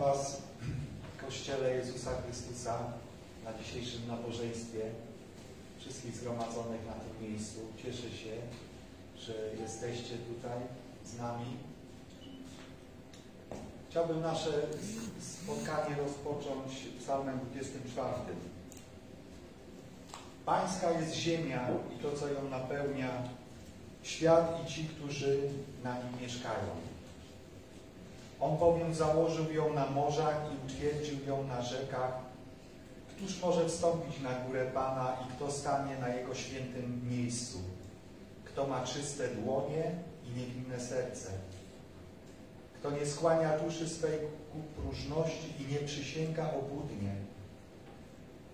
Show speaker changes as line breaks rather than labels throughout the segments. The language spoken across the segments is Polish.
Was w Kościele Jezusa Chrystusa na dzisiejszym nabożeństwie. Wszystkich zgromadzonych na tym miejscu. Cieszę się, że jesteście tutaj z nami. Chciałbym nasze spotkanie rozpocząć psalmem 24. Pańska jest ziemia i to, co ją napełnia, świat i ci, którzy na nim mieszkają. On bowiem założył ją na morzach i utwierdził ją na rzekach. Któż może wstąpić na górę Pana i kto stanie na Jego świętym miejscu? Kto ma czyste dłonie i niewinne serce? Kto nie skłania duszy swej ku próżności i nie przysięga obłudnie?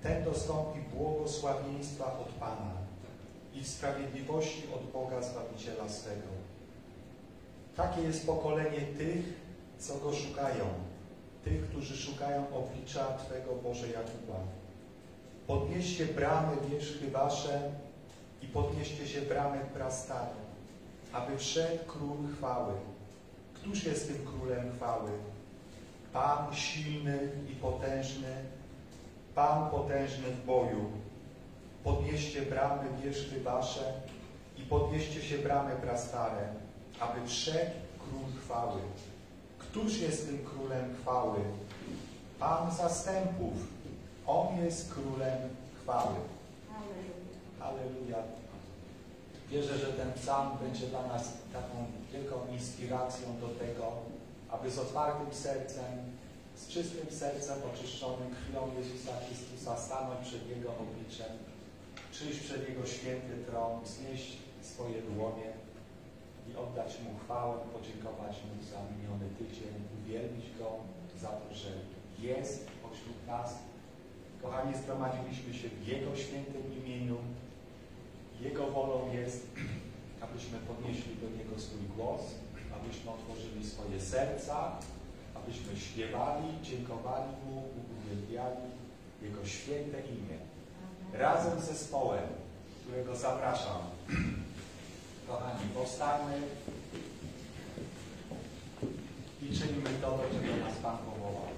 Ten dostąpi błogosławieństwa od Pana i sprawiedliwości od Boga Zbawiciela swego. Takie jest pokolenie tych, co Go szukają, tych, którzy szukają oblicza Twego Boże Jakuba. Podnieście bramy wierzchy Wasze i podnieście się bramy prastare, aby wszedł Król chwały. Któż jest tym Królem chwały? Pan silny i potężny, Pan potężny w boju. Podnieście bramy wierzchy Wasze i podnieście się bramy prastare, aby wszedł Król chwały. Któż jest tym królem chwały? Pan zastępów. On jest królem chwały. Halleluja. Wierzę, że ten psalm będzie dla nas taką wielką inspiracją do tego, aby z otwartym sercem, z czystym sercem oczyszczonym krwią Jezusa Chrystusa stanąć przed Jego obliczem, przyjść przed Jego święty tron, znieść swoje dłonie oddać Mu chwałę, podziękować Mu za miniony tydzień, uwielbić Go za to, że jest pośród nas. Kochani, zgromadziliśmy się w Jego świętym imieniu. Jego wolą jest, abyśmy podnieśli do Niego swój głos, abyśmy otworzyli swoje serca, abyśmy śpiewali, dziękowali Mu, uwielbiali Jego święte imię. Razem z zespołem, którego zapraszam. Kochani, powstańmy i czynimy to, do czego nas Pan powołał.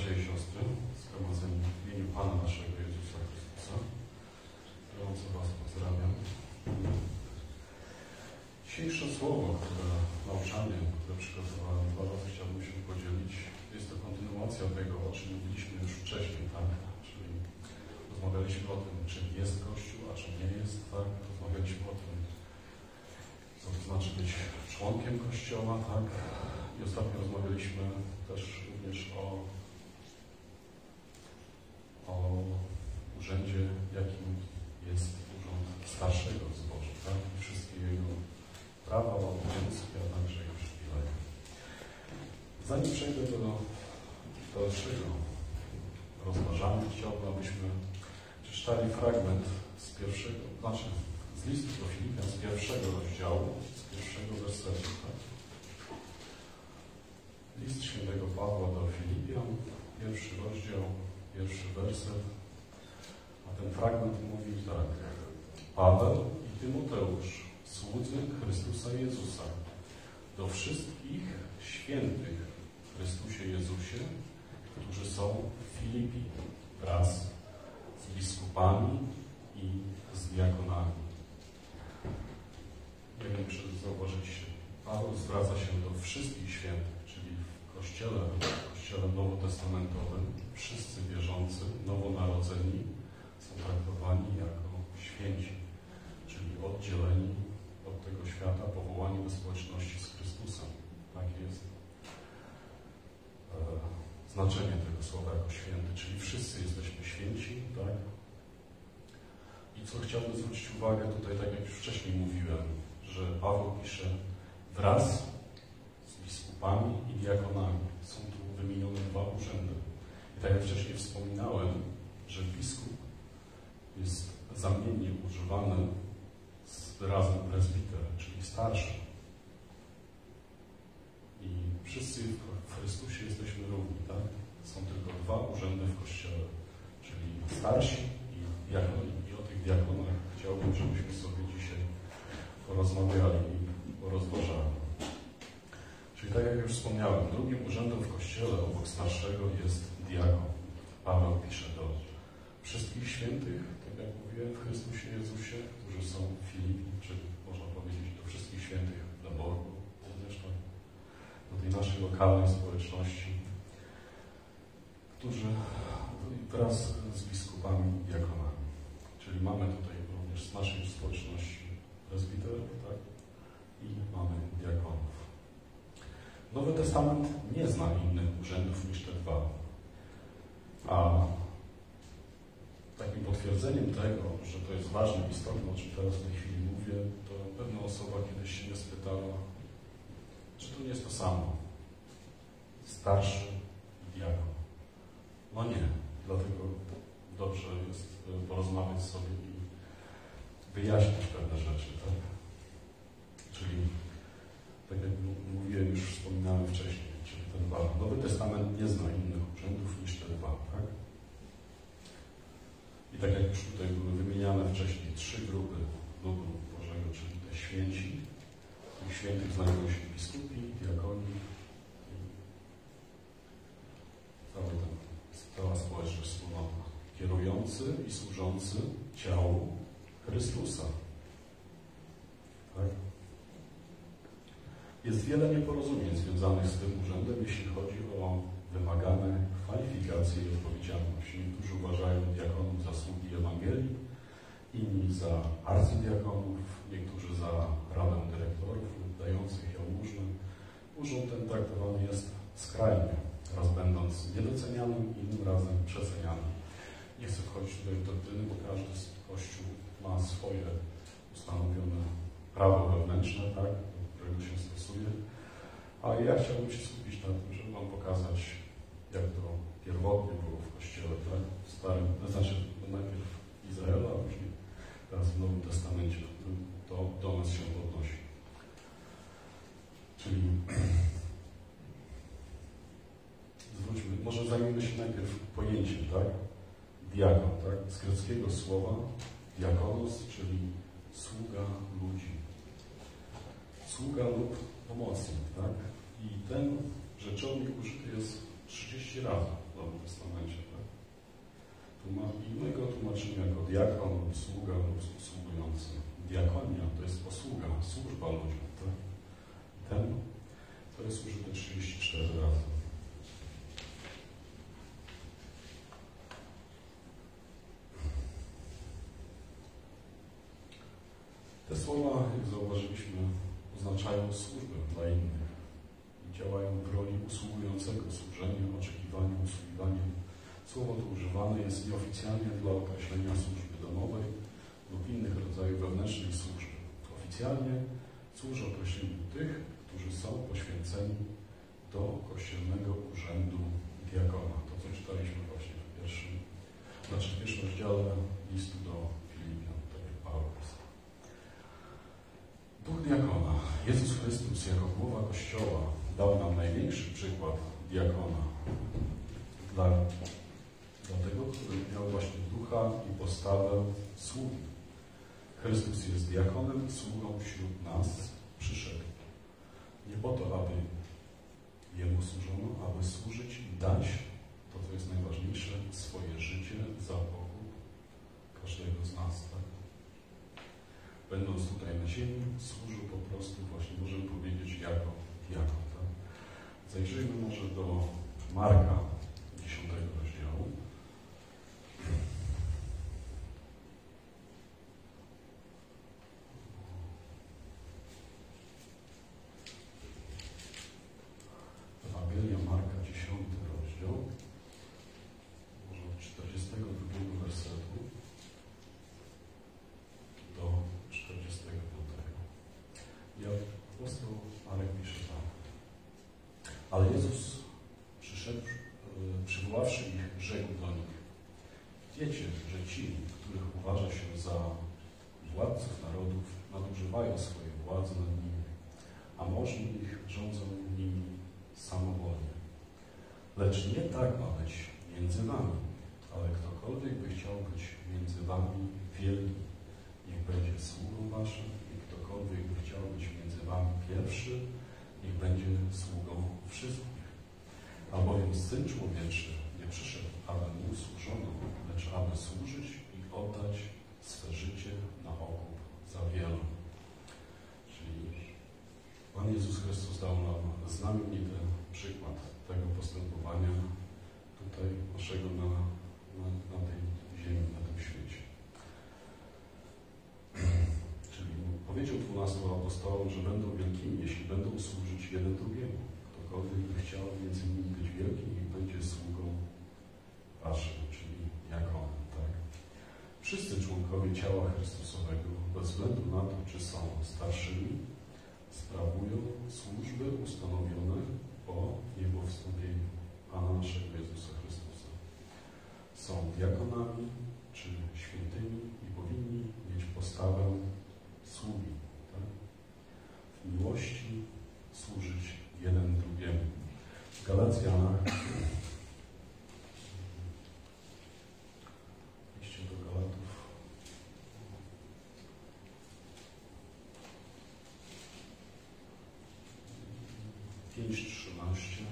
bracia i siostry, zgromadzeni w imieniu Pana naszego Jezusa Chrystusa. Gorąco Was pozdrawiam. Dzisiejsze słowo, które nauczanie, które przygotowałem dla Was, chciałbym się podzielić. Jest to kontynuacja tego, o czym mówiliśmy już wcześniej, tak? Czyli rozmawialiśmy o tym, czym jest Kościół, a czym nie jest, tak? Rozmawialiśmy o tym, co to znaczy być członkiem Kościoła, tak? I ostatnio rozmawialiśmy też również o dalszego rozważania, chciałbym, abyśmy przeczytali fragment z pierwszego, znaczy z listu do Filipian, z pierwszego rozdziału, z pierwszego wersetu. Tak? List świętego Pawła do Filipian, pierwszy rozdział, pierwszy werset. A ten fragment mówi tak. Paweł i Tymoteusz, słudzy Chrystusa Jezusa, do wszystkich świętych w Chrystusie Jezusie, którzy są w Filipi wraz z biskupami i z diakonami. Nie wiem, czy zauważyliście, Paweł zwraca się do wszystkich świętych, czyli w Kościele, w Kościele Nowotestamentowym, wszyscy wierzący, nowonarodzeni są traktowani jako święci, czyli oddzieleni od tego świata, powołani do społeczności z Chrystusem. Tak jest e, znaczenie tego słowa jako święty, czyli wszyscy jesteśmy święci, tak? I co chciałbym zwrócić uwagę tutaj, tak jak już wcześniej mówiłem, że Paweł pisze wraz z biskupami i diakonami. Są tu wymienione dwa urzędy. I tak jak wcześniej wspominałem, że biskup jest zamiennie używany z wyrazem prezbiter, czyli starszy. I wszyscy w Chrystusie jesteśmy równi, tak? Są tylko dwa urzędy w Kościele, czyli starsi i diakoni. I o tych diakonach chciałbym, żebyśmy sobie dzisiaj porozmawiali i porozważali. Czyli tak jak już wspomniałem, drugim urzędem w Kościele obok starszego jest diakon. Paweł pisze do wszystkich świętych, tak jak mówiłem, w Chrystusie Jezusie, którzy są w Filipi, czy można powiedzieć do wszystkich świętych zresztą do tej naszej lokalnej społeczności, którzy wraz z biskupami i diakonami. Czyli mamy tutaj również z naszej społeczności prezbiterów, tak? I mamy diakonów. Nowy Testament nie zna innych urzędów niż te dwa. A takim potwierdzeniem tego, że to jest ważne, istotne, o czym teraz w tej chwili mówię, to pewna osoba kiedyś się mnie spytała, czy to nie jest to samo. Starszy diakon. No nie, dlatego dobrze jest e, porozmawiać sobie i wyjaśnić pewne rzeczy, tak? Czyli, tak jak mówiłem, już wspominałem wcześniej, czyli te dwa. Nowy Testament nie zna innych urzędów niż te dwa, tak? I tak jak już tutaj były wymieniane wcześniej trzy grupy ludu Bożego, czyli te święci, świętych znajdują się biskupi, diakoni, cały ten, cała społeczność wspólnota, kierujący i służący ciału Chrystusa. Tak? Jest wiele nieporozumień związanych z tym urzędem, jeśli chodzi o wymagane kwalifikacje i odpowiedzialność. Niektórzy uważają diakonów za sługi Ewangelii, inni za arcydiakonów, niektórzy za radę dyrektorów lub dających jałmużnę. Urząd ten traktowany jest skrajnie, raz będąc niedocenianym, innym razem przecenianym. Nie chcę wchodzić tutaj w doktryny, bo każdy z Kościół ma swoje ustanowione prawo wewnętrzne, tak, którego się stosuje. A ja chciałbym się skupić na tym, żeby Wam pokazać, jak to pierwotnie było w Kościele, tak? W Starym, to znaczy najpierw Izraela, a później teraz w Nowym Testamencie, w którym to do nas się odnosi. Czyli zwróćmy, może zajmijmy się najpierw pojęciem, tak? Diakon, tak? Z greckiego słowa diakonos, czyli sługa ludzi. Sługa lub pomocnik, tak? I ten rzeczownik użyty jest 30 razy w Nowym Testamencie, tak? Tłuma, I my go tłumaczymy jako diakon lub sługa lub usługujący. Diakonia to jest posługa, służba ludziom. Ten to jest użyte 34 razy. Te słowa, jak zauważyliśmy, oznaczają służbę dla innych i działają w roli usługującego, służenia, oczekiwania, usługiwania. Słowo to używane jest nieoficjalnie dla określenia służby domowej lub innych rodzajów wewnętrznej służby. Oficjalnie służy określeniu tych, którzy są poświęceni do kościelnego urzędu diakona. To, co czytaliśmy właśnie w pierwszym, znaczy w pierwszym rozdziale listu do Filipian, tak jak Paweł pisał. Duch diakona. Jezus Chrystus jako głowa Kościoła dał nam największy przykład diakona. Dla, dla tego, który miał właśnie ducha i postawę sługi. Chrystus jest diakonem, sługą wśród nas, przyszedł. Nie po to, aby Jemu służono, aby służyć i dać to, co jest najważniejsze, swoje życie za pokój każdego z nas. Tak? Będąc tutaj na ziemi, służył po prostu właśnie, możemy powiedzieć, jako diakon. Tak? Zajrzyjmy może do Marka, 10 rozdziału. 12 apostołom, że będą wielkimi, jeśli będą służyć jeden drugiemu. Ktokolwiek by chciał między nimi być wielkim i będzie sługą waszym, czyli jak on, tak? Wszyscy członkowie ciała Chrystusowego, bez względu na to, czy są starszymi, sprawują służby ustanowione po niebowstąpieniu Pana naszego Jezusa Chrystusa. Są diakonami czy świętymi i powinni mieć postawę sługi. Miłości służyć jeden drugiemu. Galacjanach liście do Galatów 5.13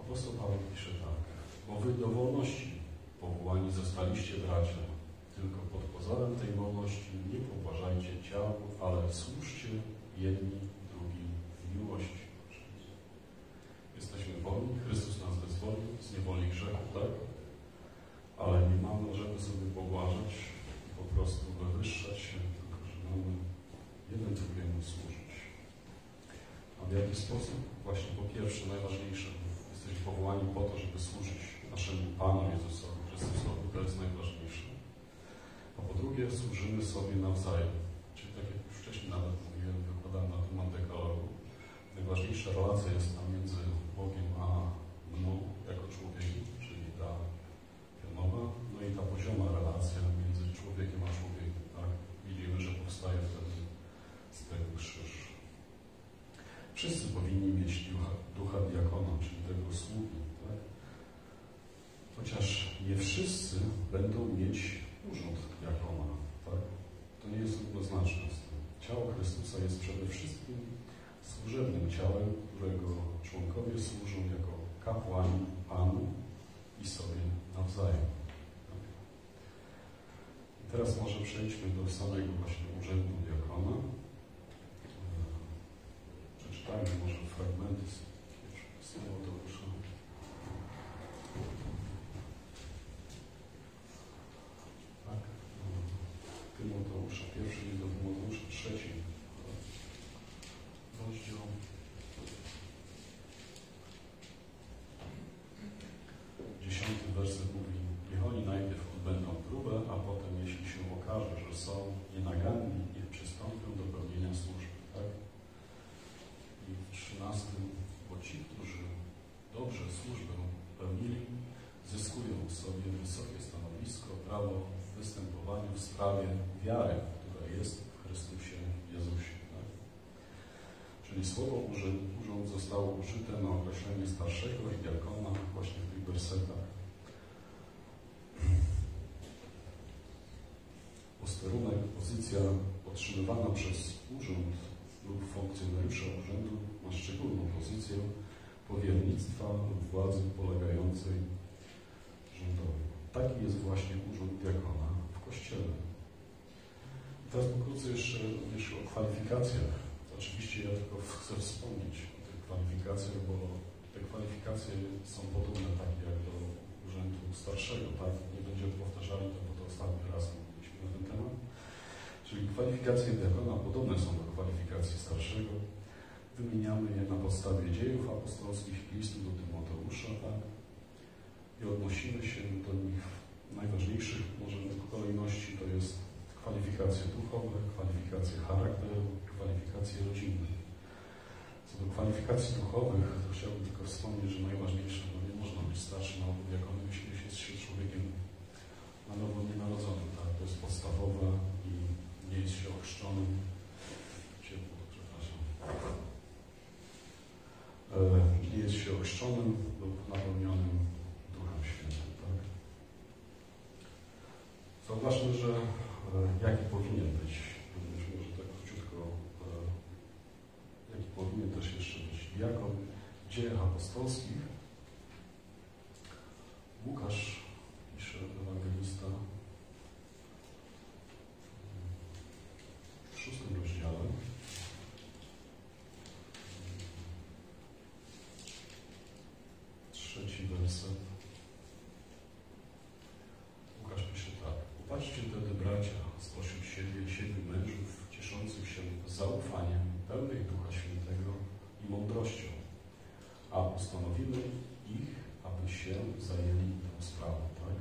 Apostoł Paweł pisze tak. Bo wy do wolności powołani zostaliście bracia, tylko pod pozorem tej wolności nie poważajcie ciał, ale służcie jedni drugim w miłości. Jesteśmy wolni, Chrystus nas wyzwolił z niewoli grzechu, tak? Ale nie mamy, żeby sobie pobłażać i po prostu wywyższać się, tylko że mamy jeden drugiemu służyć. A w jaki sposób? Właśnie po pierwsze, najważniejsze, jesteśmy powołani po to, żeby służyć naszemu Panu Jezusowi Chrystusowi, to jest najważniejsze. A po drugie, służymy sobie nawzajem. Czyli tak jak już wcześniej nawet mówiłem, wykładałem na temat dekalogu, najważniejsza relacja jest tam między Bogiem a mną jako człowiekiem, czyli ta pionowa, no i ta pozioma relacja między człowiekiem a człowiekiem. Tak? Widzimy, że powstaje wtedy z tego krzyż. Wszyscy powinni mieć ducha, ducha diakona, czyli tego sługi. Tak? Chociaż nie wszyscy będą mieć urząd diakona. Tak? To tym. Ciało Chrystusa jest przede wszystkim służebnym ciałem, którego członkowie służą jako kapłani Panu i sobie nawzajem. Tak? Teraz może przejdźmy do samego właśnie urzędu diakona. E, Przeczytajmy może fragmenty z, z Tymoteusza. Tak. e, Tymoteusza, pierwszy list do Tymoteusza, trzeci rozdział. Dziesiąty werset mówi, niech oni najpierw odbędą próbę, a potem, jeśli się okaże, że są nienaganni, niech przystąpią do pełnienia służby. Tak? I w trzynastym, bo ci, którzy dobrze służbę pełnili, zyskują sobie wysokie stanowisko, prawo w występowaniu w sprawie wiary, która jest w Chrystusie Jezusie. Tak? Czyli słowo urząd, zostało użyte na określenie starszego i diakona właśnie w tych wersetach. Posterunek, pozycja otrzymywana przez urząd lub funkcjonariusza urzędu ma szczególną pozycję powiernictwa lub władzy polegającej rządowi. Taki jest właśnie urząd diakona w Kościele. I teraz pokrótce jeszcze również o kwalifikacjach. Oczywiście ja tylko chcę wspomnieć o tych kwalifikacjach, bo te kwalifikacje są podobne takie jak do urzędu starszego, tak? Nie będziemy powtarzali to, bo to ostatni raz mówiliśmy na ten temat. Czyli kwalifikacje diakona podobne są do kwalifikacji starszego. Wymieniamy je na podstawie dziejów apostolskich listu do Tymoteusza, tak? I odnosimy się do nich w najważniejszych może kolejności to jest kwalifikacje duchowe, kwalifikacje charakteru, kwalifikacje rodzinne. Co do kwalifikacji duchowych, to chciałbym tylko wspomnieć, że najważniejsze, no nie można być starszym albo diakonem, jeśli jest się człowiekiem na nowo nienarodzonym, tak? To jest podstawowe i nie jest się ochrzczonym. Ciepło, przepraszam. E, nie jest się ochrzczonym lub napełnionym Duchem Świętym, tak? Zauważmy, że e, jaki powinien być, również może tak króciutko, e, jaki powinien też jeszcze być diakon w dziejach apostolskich. Łukasz pisze ewangelista w szóstym rozdziale. Trzeci werset. Łukasz pisze tak. Upatrzcie wtedy bracia spośród siebie siedmiu mężów cieszących się zaufaniem, pełnych Ducha Świętego i mądrością, a ustanowimy ich, aby się zajęli tą sprawą, tak?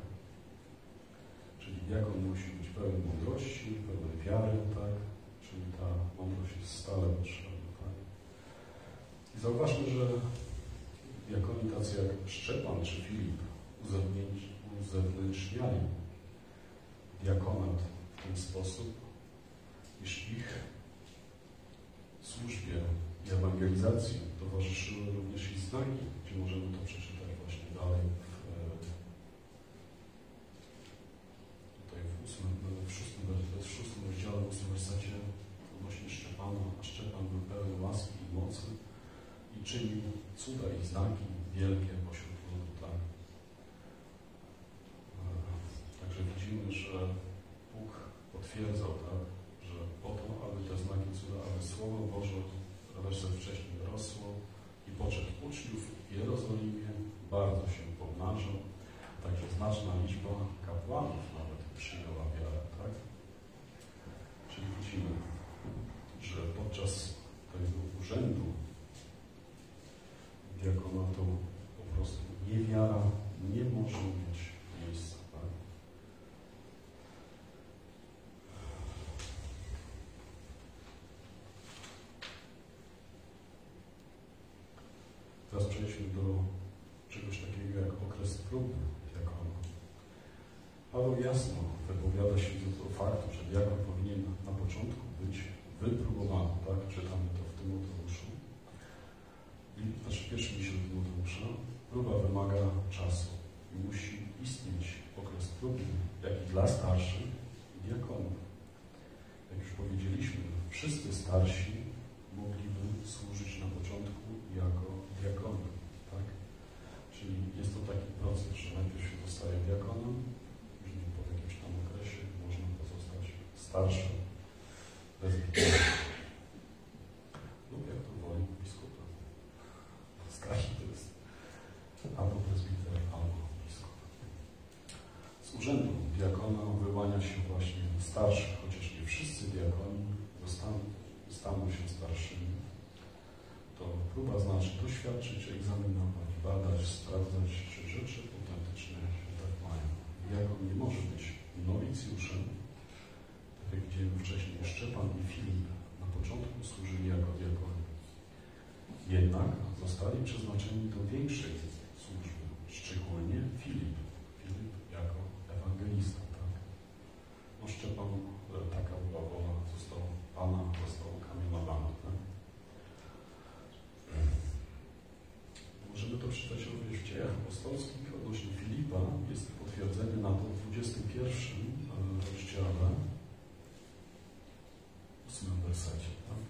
Czyli diakon musi być pełen mądrości, pełen wiary, tak? Czyli ta mądrość jest stale potrzebna, tak? I zauważmy, że diakoni tacy jak Szczepan czy Filip uzewnętrz- uzewnętrzniają diakonat w ten sposób, iż ich służbie i ewangelizacji towarzyszyły również i znaki, gdzie możemy to przeczytać właśnie dalej w, e, tutaj w, ósmym, w, szóstym, w szóstym rozdziale, w ósmym wersecie odnośnie Szczepana, a Szczepan był pełen łaski i mocy i czynił cuda i znaki wielkie pośród ludu, tak? E, Także widzimy, że Bóg potwierdzał, tak, że po to, aby te znaki cuda, aby Słowo Boże, werset wcześniej rosło i poczet uczniów w Jerozolimie bardzo się pomnażał, także znaczna liczba kapłanów nawet przyjęła wiarę, tak? Czyli widzimy, że podczas tego urzędu diakonatu po prostu niewiara nie może mieć miejsca, tak? Teraz przejdźmy do czegoś takiego jak okres próbny diakona. Paweł jasno wypowiada się do faktu, że diakon powinien na początku być wypróbowany, tak? Czytamy to w Tymoteuszu. I znaczy pierwszym liście do próba wymaga czasu i musi istnieć okres próbny, jak i dla starszych i diakonów. Jak już powiedzieliśmy, wszyscy starsi mogliby służyć na początku jako diakony, tak? Czyli jest to taki proces, że najpierw się zostaje diakonem, później po jakimś tam okresie można starszy, prezbiter, lub jak to woli biskupa. Starszy to jest albo prezbiter, albo biskup. Z urzędu diakona wyłania się właśnie starszy, chociaż nie wszyscy diakoni zostaną, staną się starszymi. To próba znaczy doświadczyć, egzaminować, badać, sprawdzać, czy rzeczy autentyczne się tak mają. Diakon nie może być nowicjuszem, tak jak widziałem wcześniej, Szczepan i Filip na początku służyli jako diakoni. Jednak zostali przeznaczeni do większej służby, szczególnie Filip. Filip jako ewangelista, tak? No Szczepan, e, taka była wola, został Pana, został ukamienowany, tak? Możemy to czytać również w dziejach apostolskich odnośnie Filipa. Jest potwierdzenie na to w 21 e, rozdziale, 8 wersecie. Tak?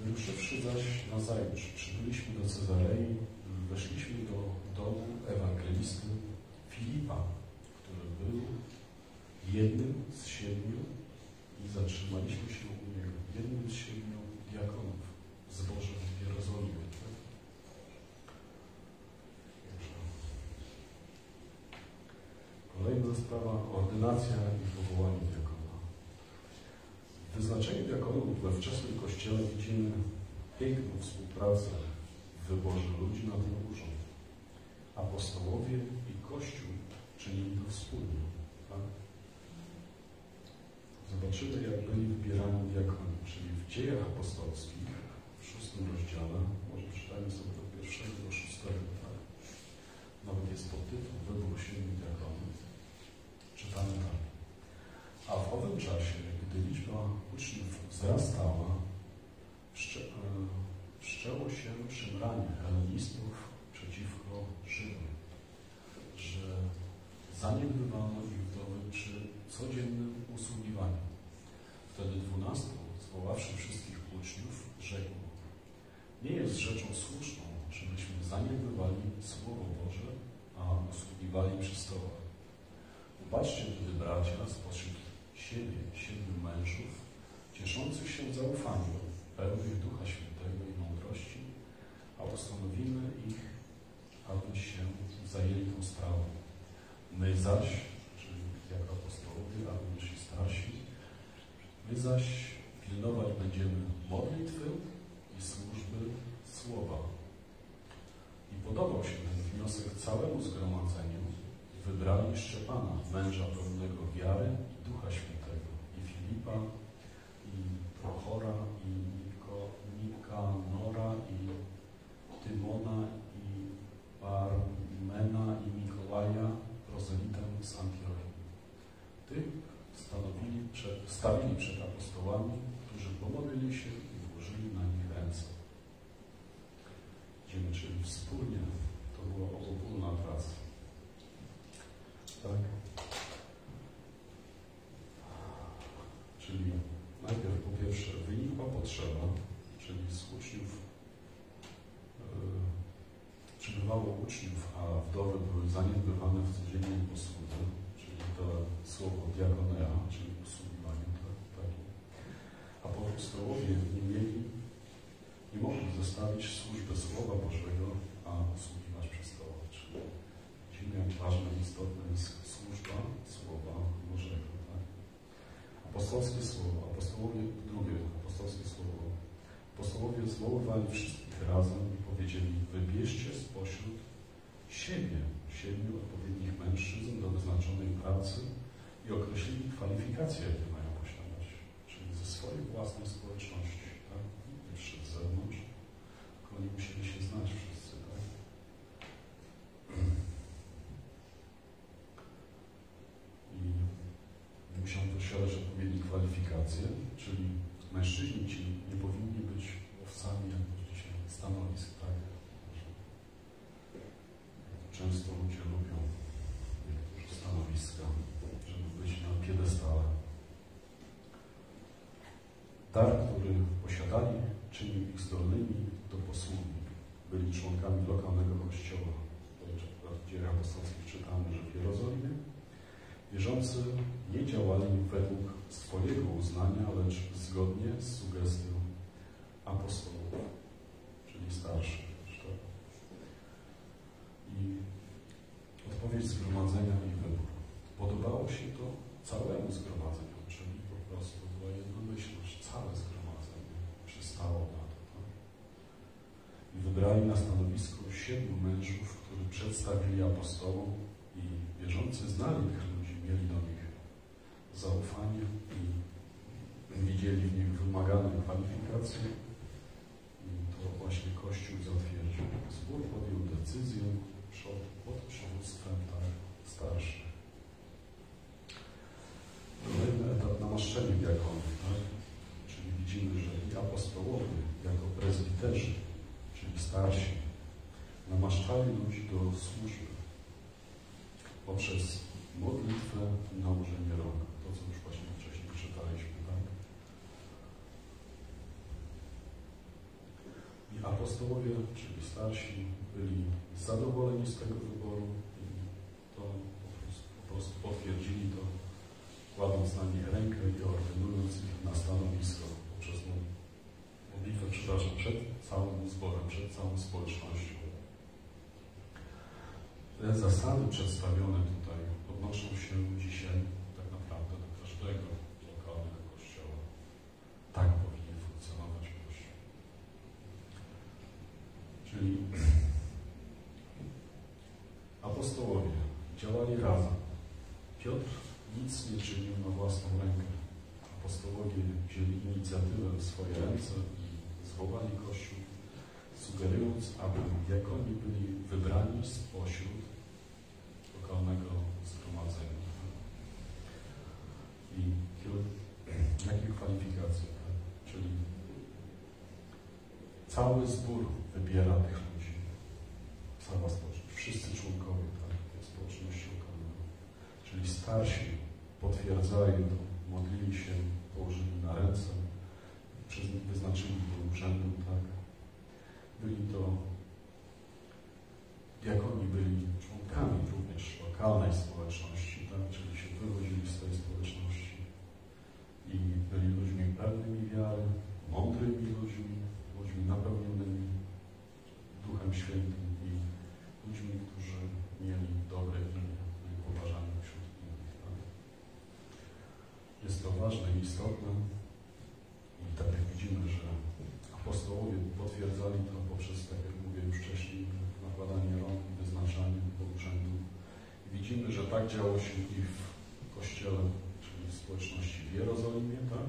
Wyruszywszy zaś na zajutrz, przybyliśmy do Cezarei, weszliśmy do domu ewangelisty Filipa, który był jednym z siedmiu i zatrzymaliśmy się u niego, jednym z siedmiu diakonów zbożem w Jerozolimie. Tak? Kolejna sprawa, ordynacja i powołanie diakona. W wyznaczeniu diakonów we wczesnym Kościele widzimy piękną współpracę w wyborze ludzi na ten urząd. Apostołowie i Kościół czynili to wspólnie. Tak? Zobaczymy, jak byli wybierani diakoni, czyli w dziejach apostolskich, w szóstym rozdziale, może przeczytajmy sobie do pierwszego do szóstego, tak? Nawet jest podtytuł Wybór siedmiu diakonów. Czytamy tak. A w owym czasie, gdy liczba uczniów wzrastała, e, wszczęło się szemranie helenistów przeciwko Żydom, że zaniedbywano ich wdowy przy codziennym usługiwaniu. Wtedy dwunastu, zwoławszy wszystkich uczniów, rzekł Nie jest rzeczą słuszną, żebyśmy zaniedbywali Słowo Boże, a usługiwali przy stołach. Upatrzcie tedy bracia spośród siebie siedmiu mężów, cieszących się zaufaniem, pełnych Ducha Świętego i mądrości, a postanowimy ich, aby się zajęli tą sprawą. My zaś, czyli jako apostołowie, a również i starsi, my zaś pilnować będziemy modlitwy i służby słowa. I podobał się ten wniosek całemu zgromadzeniu. Wybrali Szczepana, męża pełnego wiary i Ducha Świętego, i Filipa, i Prochora, i Niko, Nikanora, i Tymona, i Parmena, i Mikołaja, prozelitę z Antiochii. Tych stanowili przed, stawili przed apostołami, którzy pomodlili się i włożyli na nich ręce. Czyli wspólnie to była obopólna praca. Tak? Czyli najpierw po pierwsze wynikła potrzeba, czyli z uczniów yy, przybywało uczniów, a wdowy były zaniedbywane w codziennej posłudze, czyli to słowo diakonea, czyli usługiwanie, tak, tak. Apostołowie nie mieli, nie mogli zostawić służby Słowa Bożego, a usługiwać stole. Czyli jak ważna i istotna jest służba Słowa Bożego. Tak? Apostolskie Słowo, apostołowie, drugie apostolskie Słowo. Apostołowie zwoływali wszystkich razem i powiedzieli, wybierzcie spośród siebie siedmiu odpowiednich mężczyzn do wyznaczonej pracy i określili kwalifikacje, jakie mają posiadać, czyli ze swojej własnej społeczności, tak? Nie przyszedł z zewnątrz, tylko oni musieli się znać wszyscy, tak? I musiał posiadać odpowiednie kwalifikacje, czyli mężczyźni ci nie powinni być łowcami jak dzisiaj stanowisk, tak? Często ludzie lubią stanowiska, żeby być na piedestale. Dar, który posiadali, czynił ich zdolnymi do posługi. Byli członkami lokalnego kościoła. W dziejach apostolskich czytamy, że w Jerozolimie, Wierzący nie działali według swojego uznania, lecz zgodnie z sugestią apostołów, czyli starszych. Tak? I odpowiedź zgromadzenia i wybór. Podobało się to całemu zgromadzeniu, czyli po prostu była jednomyślność, całe zgromadzenie przystało na to. Tak? I wybrali na stanowisko siedmiu mężów, którzy przedstawili apostołom i wierzący znali tych ludzi, mieli do nich zaufanie i widzieli w nich wymagane kwalifikacje. I to właśnie Kościół zatwierdził. Zbór podjął decyzję przed, pod przywództwem tak, starszych. Kolejny etap namaszczenie diakonów, tak? Czyli widzimy, że i apostołowie jako prezbiterzy, czyli starsi, namaszczali ludzi do służby poprzez modlitwę i nałożenie rąk. To, co już właśnie wcześniej przeczytaliśmy, tak? I apostołowie, czyli starsi, byli zadowoleni z tego wyboru i to po prostu, po prostu potwierdzili to, kładąc na nich rękę i ordynując ich na stanowisko poprzez modlitwę, przepraszam, przed całym zborem, przed całą społecznością. Te zasady przedstawione tutaj odnoszą się dzisiaj tak naprawdę do każdego lokalnego kościoła. Tak powinien funkcjonować kościół. Czyli apostołowie działali razem. Piotr nic nie czynił na własną rękę. Apostołowie wzięli inicjatywę w swoje ręce i zwołali Kościół, sugerując, aby jak oni byli wybrani spośród lokalnego zgromadzenia. I jakie kwalifikacje? Tak? Czyli cały zbór wybiera tych ludzi. Cała społeczność, wszyscy członkowie tak, społeczności lokalnej. Czyli starsi potwierdzają to, modlili się, położyli na ręce, wyznaczyli do urzędu, tak. Byli to, jak oni byli członkami również lokalnej społeczności, tak, czyli się wywodzili z tej społeczności i byli ludźmi pełnymi wiary, mądrymi ludźmi, ludźmi napełnionymi Duchem Świętym i ludźmi, którzy mieli dobre imię i poważani wśród innych. Tak? Jest to ważne i istotne i tak jak widzimy, że apostołowie potwierdzali to poprzez, tak jak mówiłem już wcześniej, nakładanie rąk i wyznaczanie. I widzimy, że tak działo się i w kościele, czyli w społeczności w Jerozolimie, tak?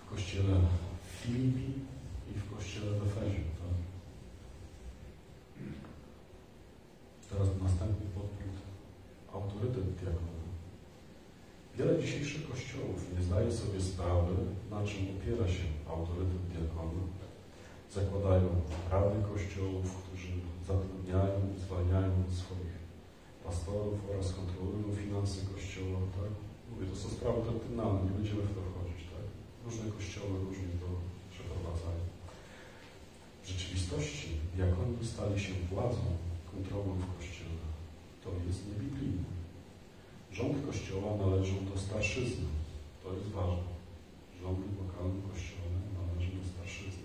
W kościele w Filipi i w kościele w Efezie, tak? Teraz następny podpunkt. Autorytet diakona. Wiele dzisiejszych kościołów nie zdaje sobie sprawy, na czym opiera się autorytet diakona. Zakładają rady kościołów, którzy zatrudniają i zwalniają swoich pastorów oraz kontrolują finanse kościoła. Tak? Mówię, to są sprawy doktrinalne, nie będziemy w to wchodzić. Tak? Różne kościoły różnie to przeprowadzają. W rzeczywistości diakoni stali się władzą, kontrolą w kościele. To jest niebiblijne. Rząd kościoła należy do starszyzny. To jest ważne. Rządy lokalne kościołne należą do starszyzny.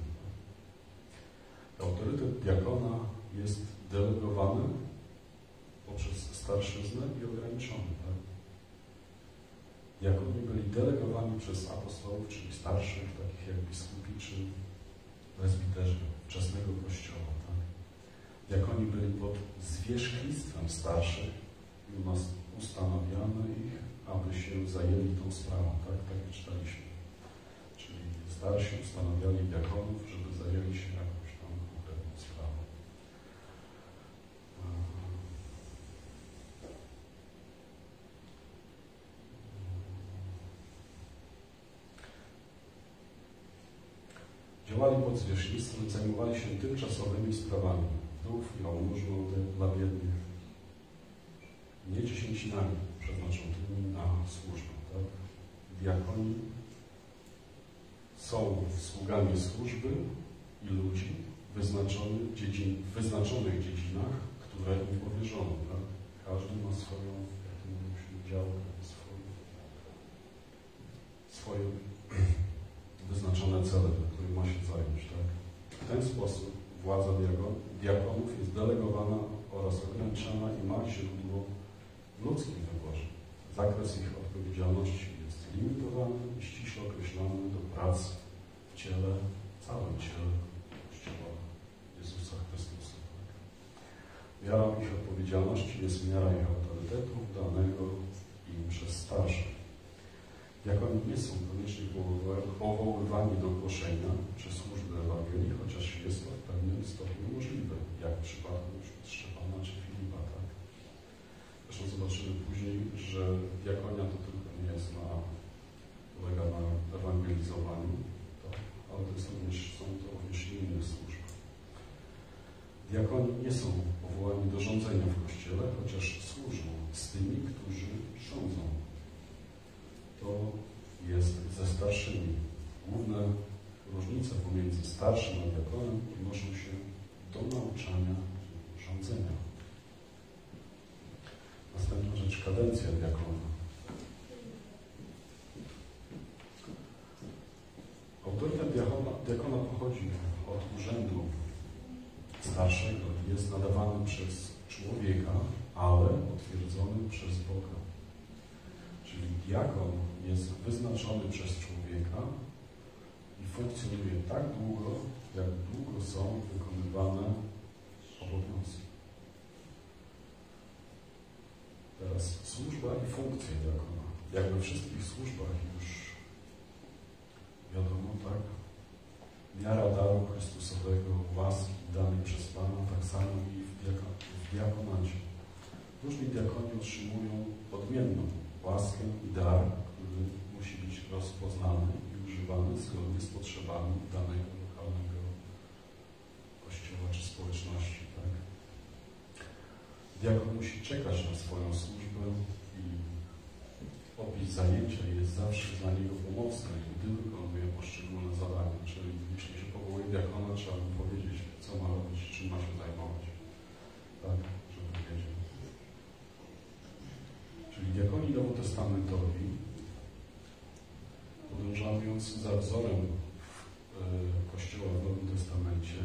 Autorytet diakona jest delegowany poprzez starszyznę i ograniczony. Tak? Diakoni byli delegowani przez apostołów, czyli starszych, takich jak biskupi czy prezbiterzy wczesnego kościoła. Tak? Diakoni byli pod zwierzchnictwem starszych i u nas ustanawiano ich, aby się zajęli tą sprawą. Tak, tak jak czytaliśmy. Czyli starsi ustanawiali diakonów, żeby zajęli się jakąś tam konkretną sprawą. Działali pod zwierzchnictwem, zajmowali się tymczasowymi sprawami dół i jałmużną dla biednych, nie dziesięcinami przeznaczonymi na służbę. Tak? Diakoni są sługami służby i ludzi wyznaczonych, dziedzin, wyznaczonych dziedzinach, które im powierzono. Tak? Każdy ma swoją musi działkę, swój, swoje wyznaczone cele, do których ma się zająć. Tak? W ten sposób władza diakonów jest delegowana oraz ograniczona i ma źródło w ludzkim wyborze. Zakres ich odpowiedzialności jest limitowany i ściśle określony do prac w ciele, całym ciele Kościoła Jezusa Chrystusa. Miara ich odpowiedzialności jest miara ich autorytetu danego im przez starszych. Jak oni nie są koniecznie powoływa- powoływani do głoszenia czy służby Ewangelii, chociaż jest to w pewnym stopniu możliwe, jak w przypadku. Szczepana czy? Zobaczymy później, że diakonia to tylko nie jest na, polega na ewangelizowaniu, tak? ale to jest również, są to również inne służby. Diakoni nie są powołani do rządzenia w Kościele, chociaż służą z tymi, którzy rządzą. To jest ze starszymi. Główne różnice pomiędzy starszym a diakonem odnoszą się do nauczania rządzenia. Następna rzecz, kadencja diakona. Autorytet diakona, diakona pochodzi od urzędu starszego. Jest nadawany przez człowieka, ale potwierdzony przez Boga. Czyli diakon jest wyznaczony przez człowieka i funkcjonuje tak długo, jak długo są wykonywane obowiązki. Teraz służba i funkcje diakona. Jak we wszystkich służbach już wiadomo, tak? Miara daru Chrystusowego, łaski danej przez Pana, tak samo i w, diako- w diakonacie. Różni diakoni otrzymują odmienną łaskę i dar, który musi być rozpoznany i używany zgodnie z potrzebami danego lokalnego kościoła czy społeczności. Diakon musi czekać na swoją służbę i opis zajęcia jest zawsze dla niego pomocny, gdy wykonuje poszczególne zadania. Czyli jeśli się powołuje diakona, trzeba mu powiedzieć, co ma robić, czym ma się zajmować. Tak, żeby wiedział. Czyli diakoni nowotestamentowi, podążając za wzorem e, Kościoła w Nowym Testamencie,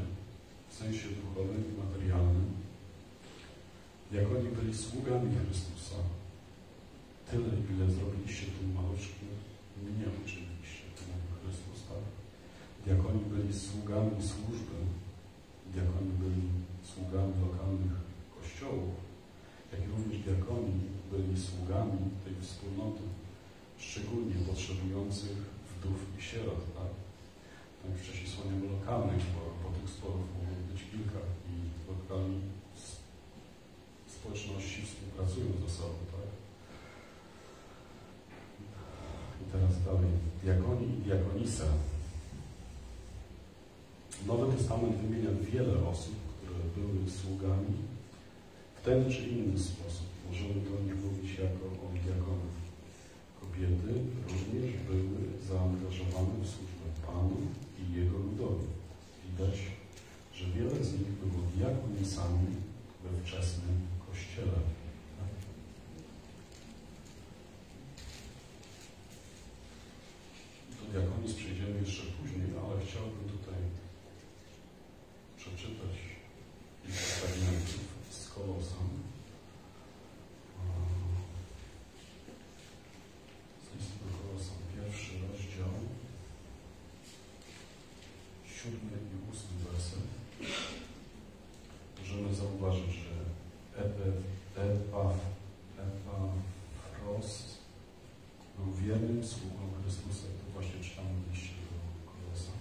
w sensie duchowym i materialnym, diakoni byli sługami Chrystusa. Tyle, ile zrobiliście tym maluszkiem, mnie uczyniliście, to mówił Chrystus, tak? Diakoni byli sługami służby, diakoni byli sługami lokalnych kościołów, jak również diakoni byli sługami tej wspólnoty, szczególnie potrzebujących wdów i sierot, tak? Jak wcześniej wspomniałem lokalnych sporów, bo tych sporów mogło być kilka i lokalni społeczności współpracują ze sobą, tak? I teraz dalej. Diakoni i diakonisa. Nowy Testament wymienia wiele osób, które były sługami w ten czy inny sposób. Możemy do nich mówić jako o diakonach. Kobiety również były zaangażowane w służbę Panu i Jego ludowi. Widać, że wiele z nich było diakonisami we wczesnym Kościele. Do diakonii przejdziemy jeszcze później, ale chciałbym tutaj przeczytać kilka fragmentów z Kolosan. Z listu do Kolosan, pierwszy rozdział, siódmy i ósmy werset. Możemy zauważyć, że Epe, Epaf, Epafros był wiernym sługą Chrystusa. To właśnie czytamy w liście do Kolosan.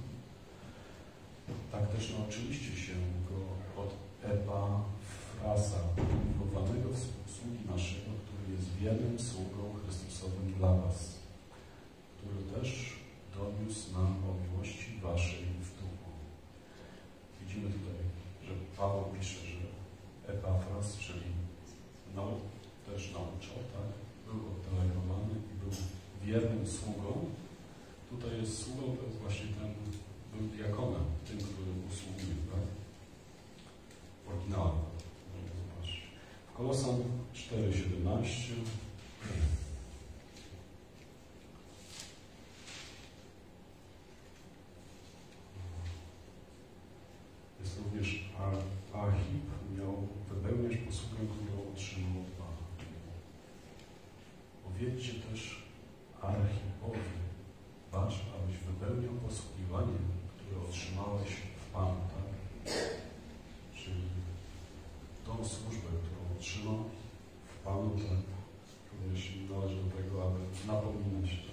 Tak też nauczyliście się go od Epafrasa, umiłowanego sługi naszego, który jest wiernym sługą Chrystusowym dla was, który też doniósł nam o miłości waszej w duchu. Widzimy tutaj, że Paweł pisze, że Epafras, czyli no, też nauczał, tak? Był oddelegowany i był wiernym sługą. Tutaj jest sługą, to jest właśnie ten, był diakonem, tym, który usługuje, tak? W oryginale. Możemy zobaczyć. W Kolosan 4,17 Jest również A- Ahib, miał wypełniać posługę, którą otrzymał od Pana. Powiedzcie też Archipowi, patrz, abyś wypełniał posługiwanie, które otrzymałeś w Panu, tak? Czyli tą służbę, którą otrzymał w Panu, tak? Również należy do tego, aby napominać to.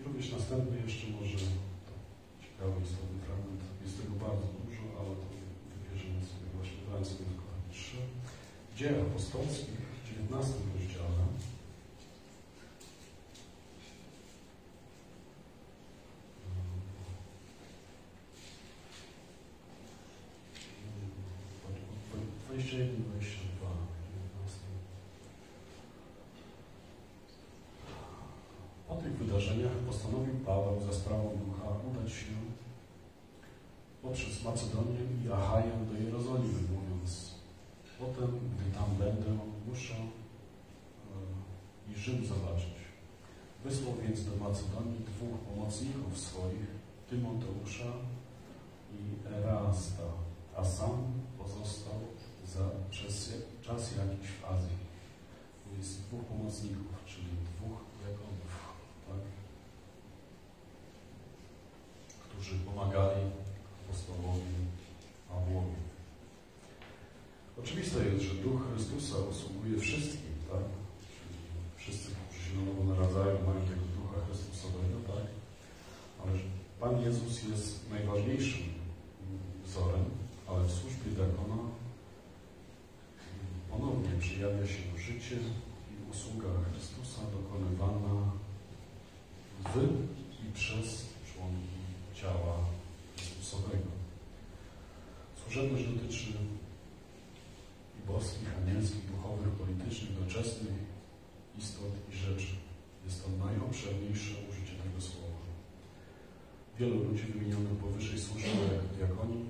I również następny jeszcze może ciekawy, istotny fragment. Jest tego bardzo dużo, ale to wybierzemy sobie właśnie, dałem sobie tylko trzy. Dzieje apostolskich w 19 rozdziale. Dwadzieścia jeden, dwadzieścia dwa, Po tych wydarzeniach postanowił Paweł za sprawą ducha udać się poprzez Macedonię i Achaję do Jerozolimy, mówiąc Potem, gdy tam będę, muszę e, i Rzym zobaczyć. Wysłał więc do Macedonii dwóch pomocników swoich, Tymoteusza i Erasta, a sam pozostał za, przez czas jakiś w Azji. Jest dwóch pomocników, czyli dwóch diakonów, tak? Którzy pomagali apostołowi Pawłowi. Oczywiste jest, że Duch Chrystusa usługuje wszystkim, tak? Wszyscy, którzy się na nowo naradzają, mają tego Ducha Chrystusowego, tak? Ale Pan Jezus jest najważniejszym wzorem, ale w służbie diakona ponownie przejawia się życie i usługa Chrystusa dokonywana w i przez ciała Chrystusowego. Służebność dotyczy i boskich, anielskich, duchowych, politycznych, doczesnych istot i rzeczy. Jest to najobszerniejsze użycie tego słowa. Wielu ludzi wymienionych powyżej służyło jako diakoni,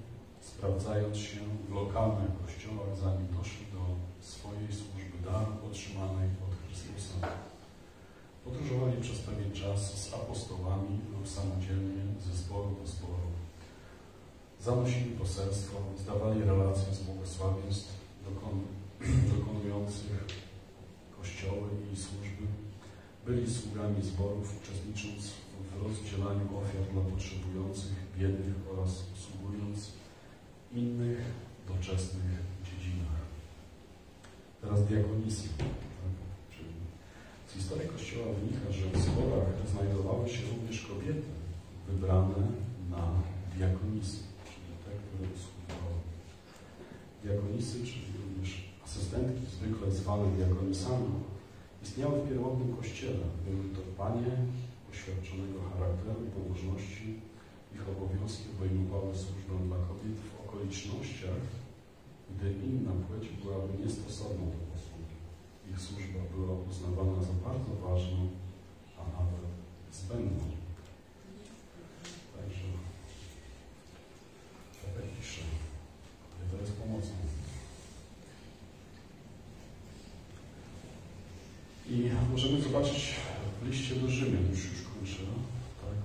sprawdzając się w lokalnych kościołach, zanim doszli do swojej służby dar otrzymanej od Chrystusa. Podróżowali przez pewien czas z apostołami lub samodzielnie ze zboru do zboru. Zanosili poselstwo, zdawali relacje z błogosławieństw dokon, dokonujących kościoły i służby. Byli sługami zborów, uczestnicząc w rozdzielaniu ofiar dla potrzebujących, biednych oraz usługując innych doczesnych dziedzinach. Teraz diakonisy. Historii Kościoła wynika, że w zborach znajdowały się również kobiety wybrane na diakonisy, czyli te, które usługiwały. Diakonisy, czyli również asystentki, zwykle zwane diakonisami, istniały w pierwotnym Kościele. Były to panie oświadczonego charakteru i pobożności. Ich obowiązki obejmowały służbę dla kobiet w okolicznościach, gdy inna płeć byłaby niestosowną do. Ich służba była uznawana za bardzo ważną, a nawet zbędną. Także tak jak piszę, to jest pomocą. I możemy zobaczyć w liście do Rzymian, już już kończę, tak,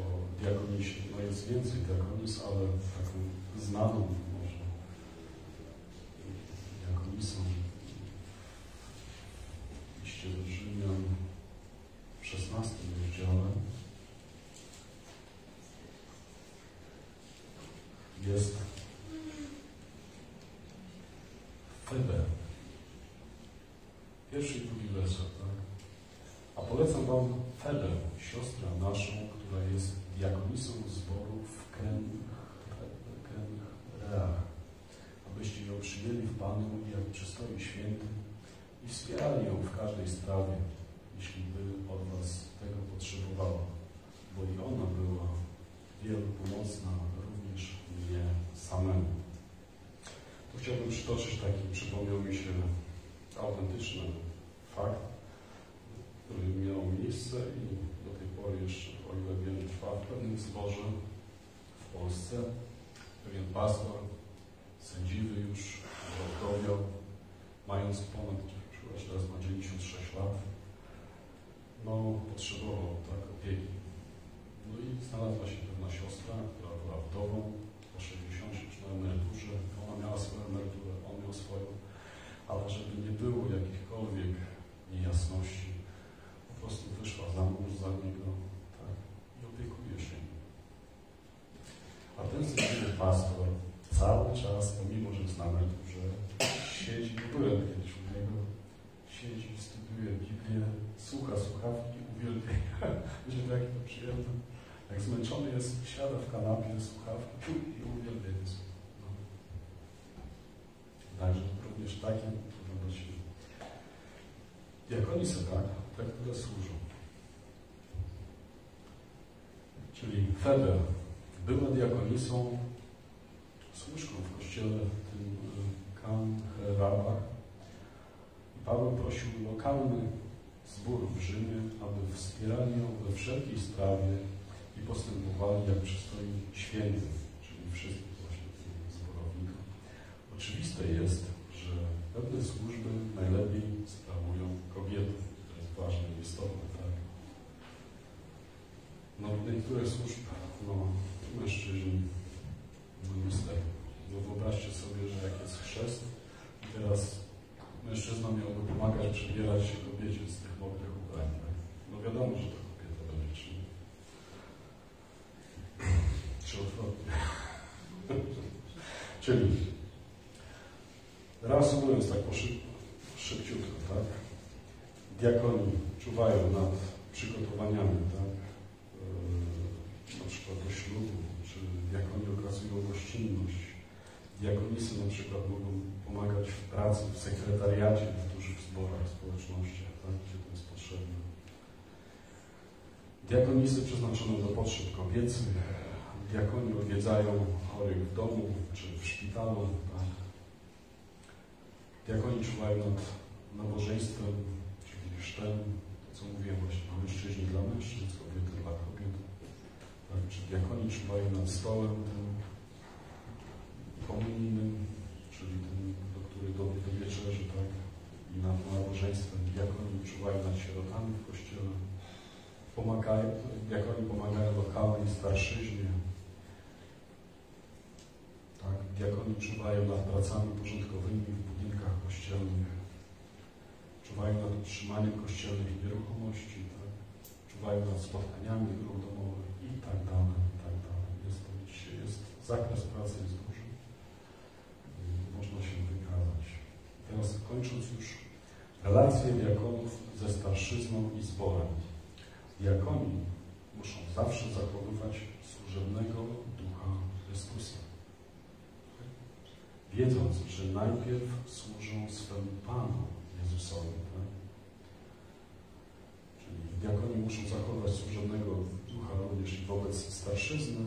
o diakonisie. No jest więcej diakonis, ale taką znaną może diakonisą w liście do Rzymian w 16 rozdziale jest Febe. Pierwszy i drugi werset, tak? A polecam Wam Febę, siostrę naszą, która jest diakonisą zboru w Kenreach, abyście ją przyjęli w Panu jak przystoi święty i wspierali ją w każdej sprawie, jeśli by od Was tego potrzebowała, bo i ona była wielu pomocna również mnie samemu. Tu chciałbym przytoczyć taki, przypomniał mi się autentyczny fakt, który miał miejsce i do tej pory jeszcze, o ile wiem, trwa w pewnym zborze w Polsce. Pewien pastor, sędziwy już, odrobiał, mając ponad choć teraz ma 96 lat, no potrzebował tak, opieki. No i znalazła się pewna siostra, która była wdową po 60 już na emeryturze. Ona miała swoją emeryturę, on miał swoją, ale żeby nie było jakichkolwiek niejasności, po prostu wyszła za mąż za niego tak, i opiekuje się nim. A ten zresztą pastor cały czas, pomimo że jest na emeryturze, siedzi, byłem kiedyś u niego, siedzi, studiuje Biblię, słucha słuchawki, uwielbienia. Myślę, że jakie to przyjemne. Jak zmęczony jest, siada w kanapie, słuchawki i uwielbienie. No. Także również takie wygląda się. Są tak, tak, które służą. Czyli Feder, była diakonisą, służką w kościele tym Kancherabach. I Paweł prosił lokalny zbór w Rzymie, aby wspierali ją we wszelkiej sprawie i postępowali jak przystoi świętym, czyli wszystkich właśnie tych zborowników. Oczywiste jest, że pewne służby najlepiej sprawują kobiety. To jest ważne i istotne, tak? No niektóre służby, no mężczyźni, no niestety. No wyobraźcie sobie, że jak jest chrzest teraz mężczyzna miałby pomagać przebierać się kobiecie z tych mokrych ubrań. Tak? No wiadomo, że to kobieta będzie, czy, czy odwrotnie. Czyli reasumując tak po szyb, szybciutko, tak? Diakoni czuwają nad przygotowaniami, tak? Yy, na przykład do ślubu, czy diakoni okazują gościnność. Diakonisy na przykład mogą pomagać w pracy, w sekretariacie, w dużych zborach, społecznościach, tak? gdzie to jest potrzebne. Diakonisy przeznaczone do potrzeb kobiecych. Diakoni odwiedzają chorych w domu czy w szpitalu. Tak? Diakoni czuwają nad nabożeństwem, chrztem, to co mówiłem właśnie, mężczyźni dla mężczyzn, kobiety dla kobiet. Tak? Czy diakoni czuwają nad stołem tym komunijnym, czyli tym, do których do, do wieczerzy, tak? I nad nabożeństwem. Diakoni czuwają nad sierotami w kościele. Pomagają, diakoni pomagają lokalnej starszyźnie. Tak? Diakoni czuwają nad pracami porządkowymi w budynkach kościelnych. Czuwają nad utrzymaniem kościelnych nieruchomości. Tak? Czuwają nad spotkaniami grup domowych i tak dalej, i tak dalej. Jest to dzisiaj, jest, zakres pracy jest duży. Można się wykazać. Teraz kończąc już relacje diakonów ze starszyzną i zborem. Diakoni muszą zawsze zachowywać służebnego ducha Chrystusa. Wiedząc, że najpierw służą swemu Panu Jezusowi. Tak? Czyli diakoni muszą zachować służebnego ducha również i wobec starszyzny,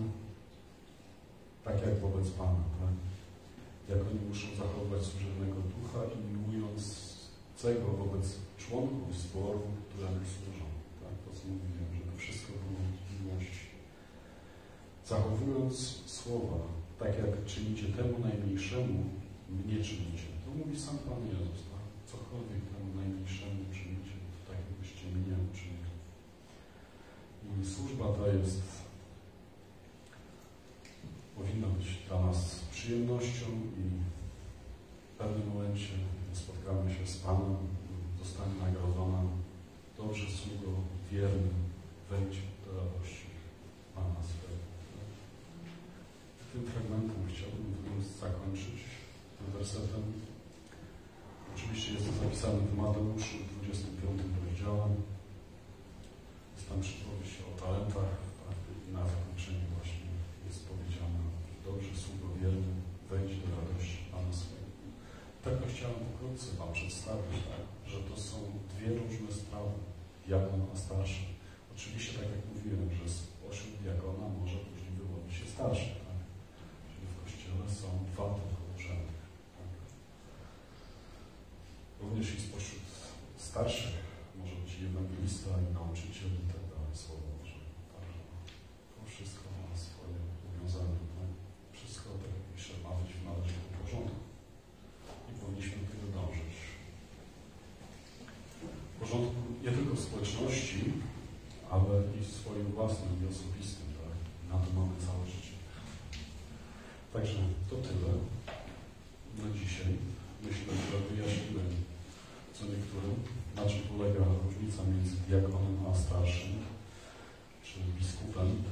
tak jak wobec Pana. Tak? Diakoni muszą zachować służebnego ducha i miłującego wobec członków zboru, któremu służą. Tak? To co mówiłem, żeby wszystko było miłość. Zachowując słowa, tak jak czynicie temu najmniejszemu, mnie czynicie. To mówi sam Pan Jezus. Cokolwiek temu najmniejszemu to tak jakbyście mnie uczynili. I służba ta jest, powinna być dla nas przyjemnością i w pewnym momencie spotkamy się z Panem, zostanie nagrodzona. Dobrze sługo, wierny, wejdź do radości Pana swego. Tym fragmentem chciałbym zakończyć, tym wersetem. Oczywiście jest to zapisane w Mateuszu, 25 rozdziale. Jest tam przypowieść o talentach, tak? i na zakończeniu właśnie jest powiedziane, dobrze sługo wierny, wejdź do radości Pana swego. Tak chciałem pokrótce Wam przedstawić, tak? że to są dwie różne sprawy, diakon a starszy. Oczywiście, tak jak mówiłem, że spośród diakona może później wyłonić się starszy. Tak? Czyli w Kościele są dwa tylko również i spośród starszych może być ewangelista i nauczyciel i tak dalej, Słowo że to wszystko ma swoje powiązanie. No, wszystko tak pisze, ma być w porządku i powinniśmy do tego dążyć. W porządku nie tylko w społeczności, ale i w swoim własnym i osobistym. Tak? Na to mamy całe życie. Także to tyle na dzisiaj. Myślę, że wyjaśniłem co niektórym. Na czym polega różnica między diakonem a starszym, czy biskupem?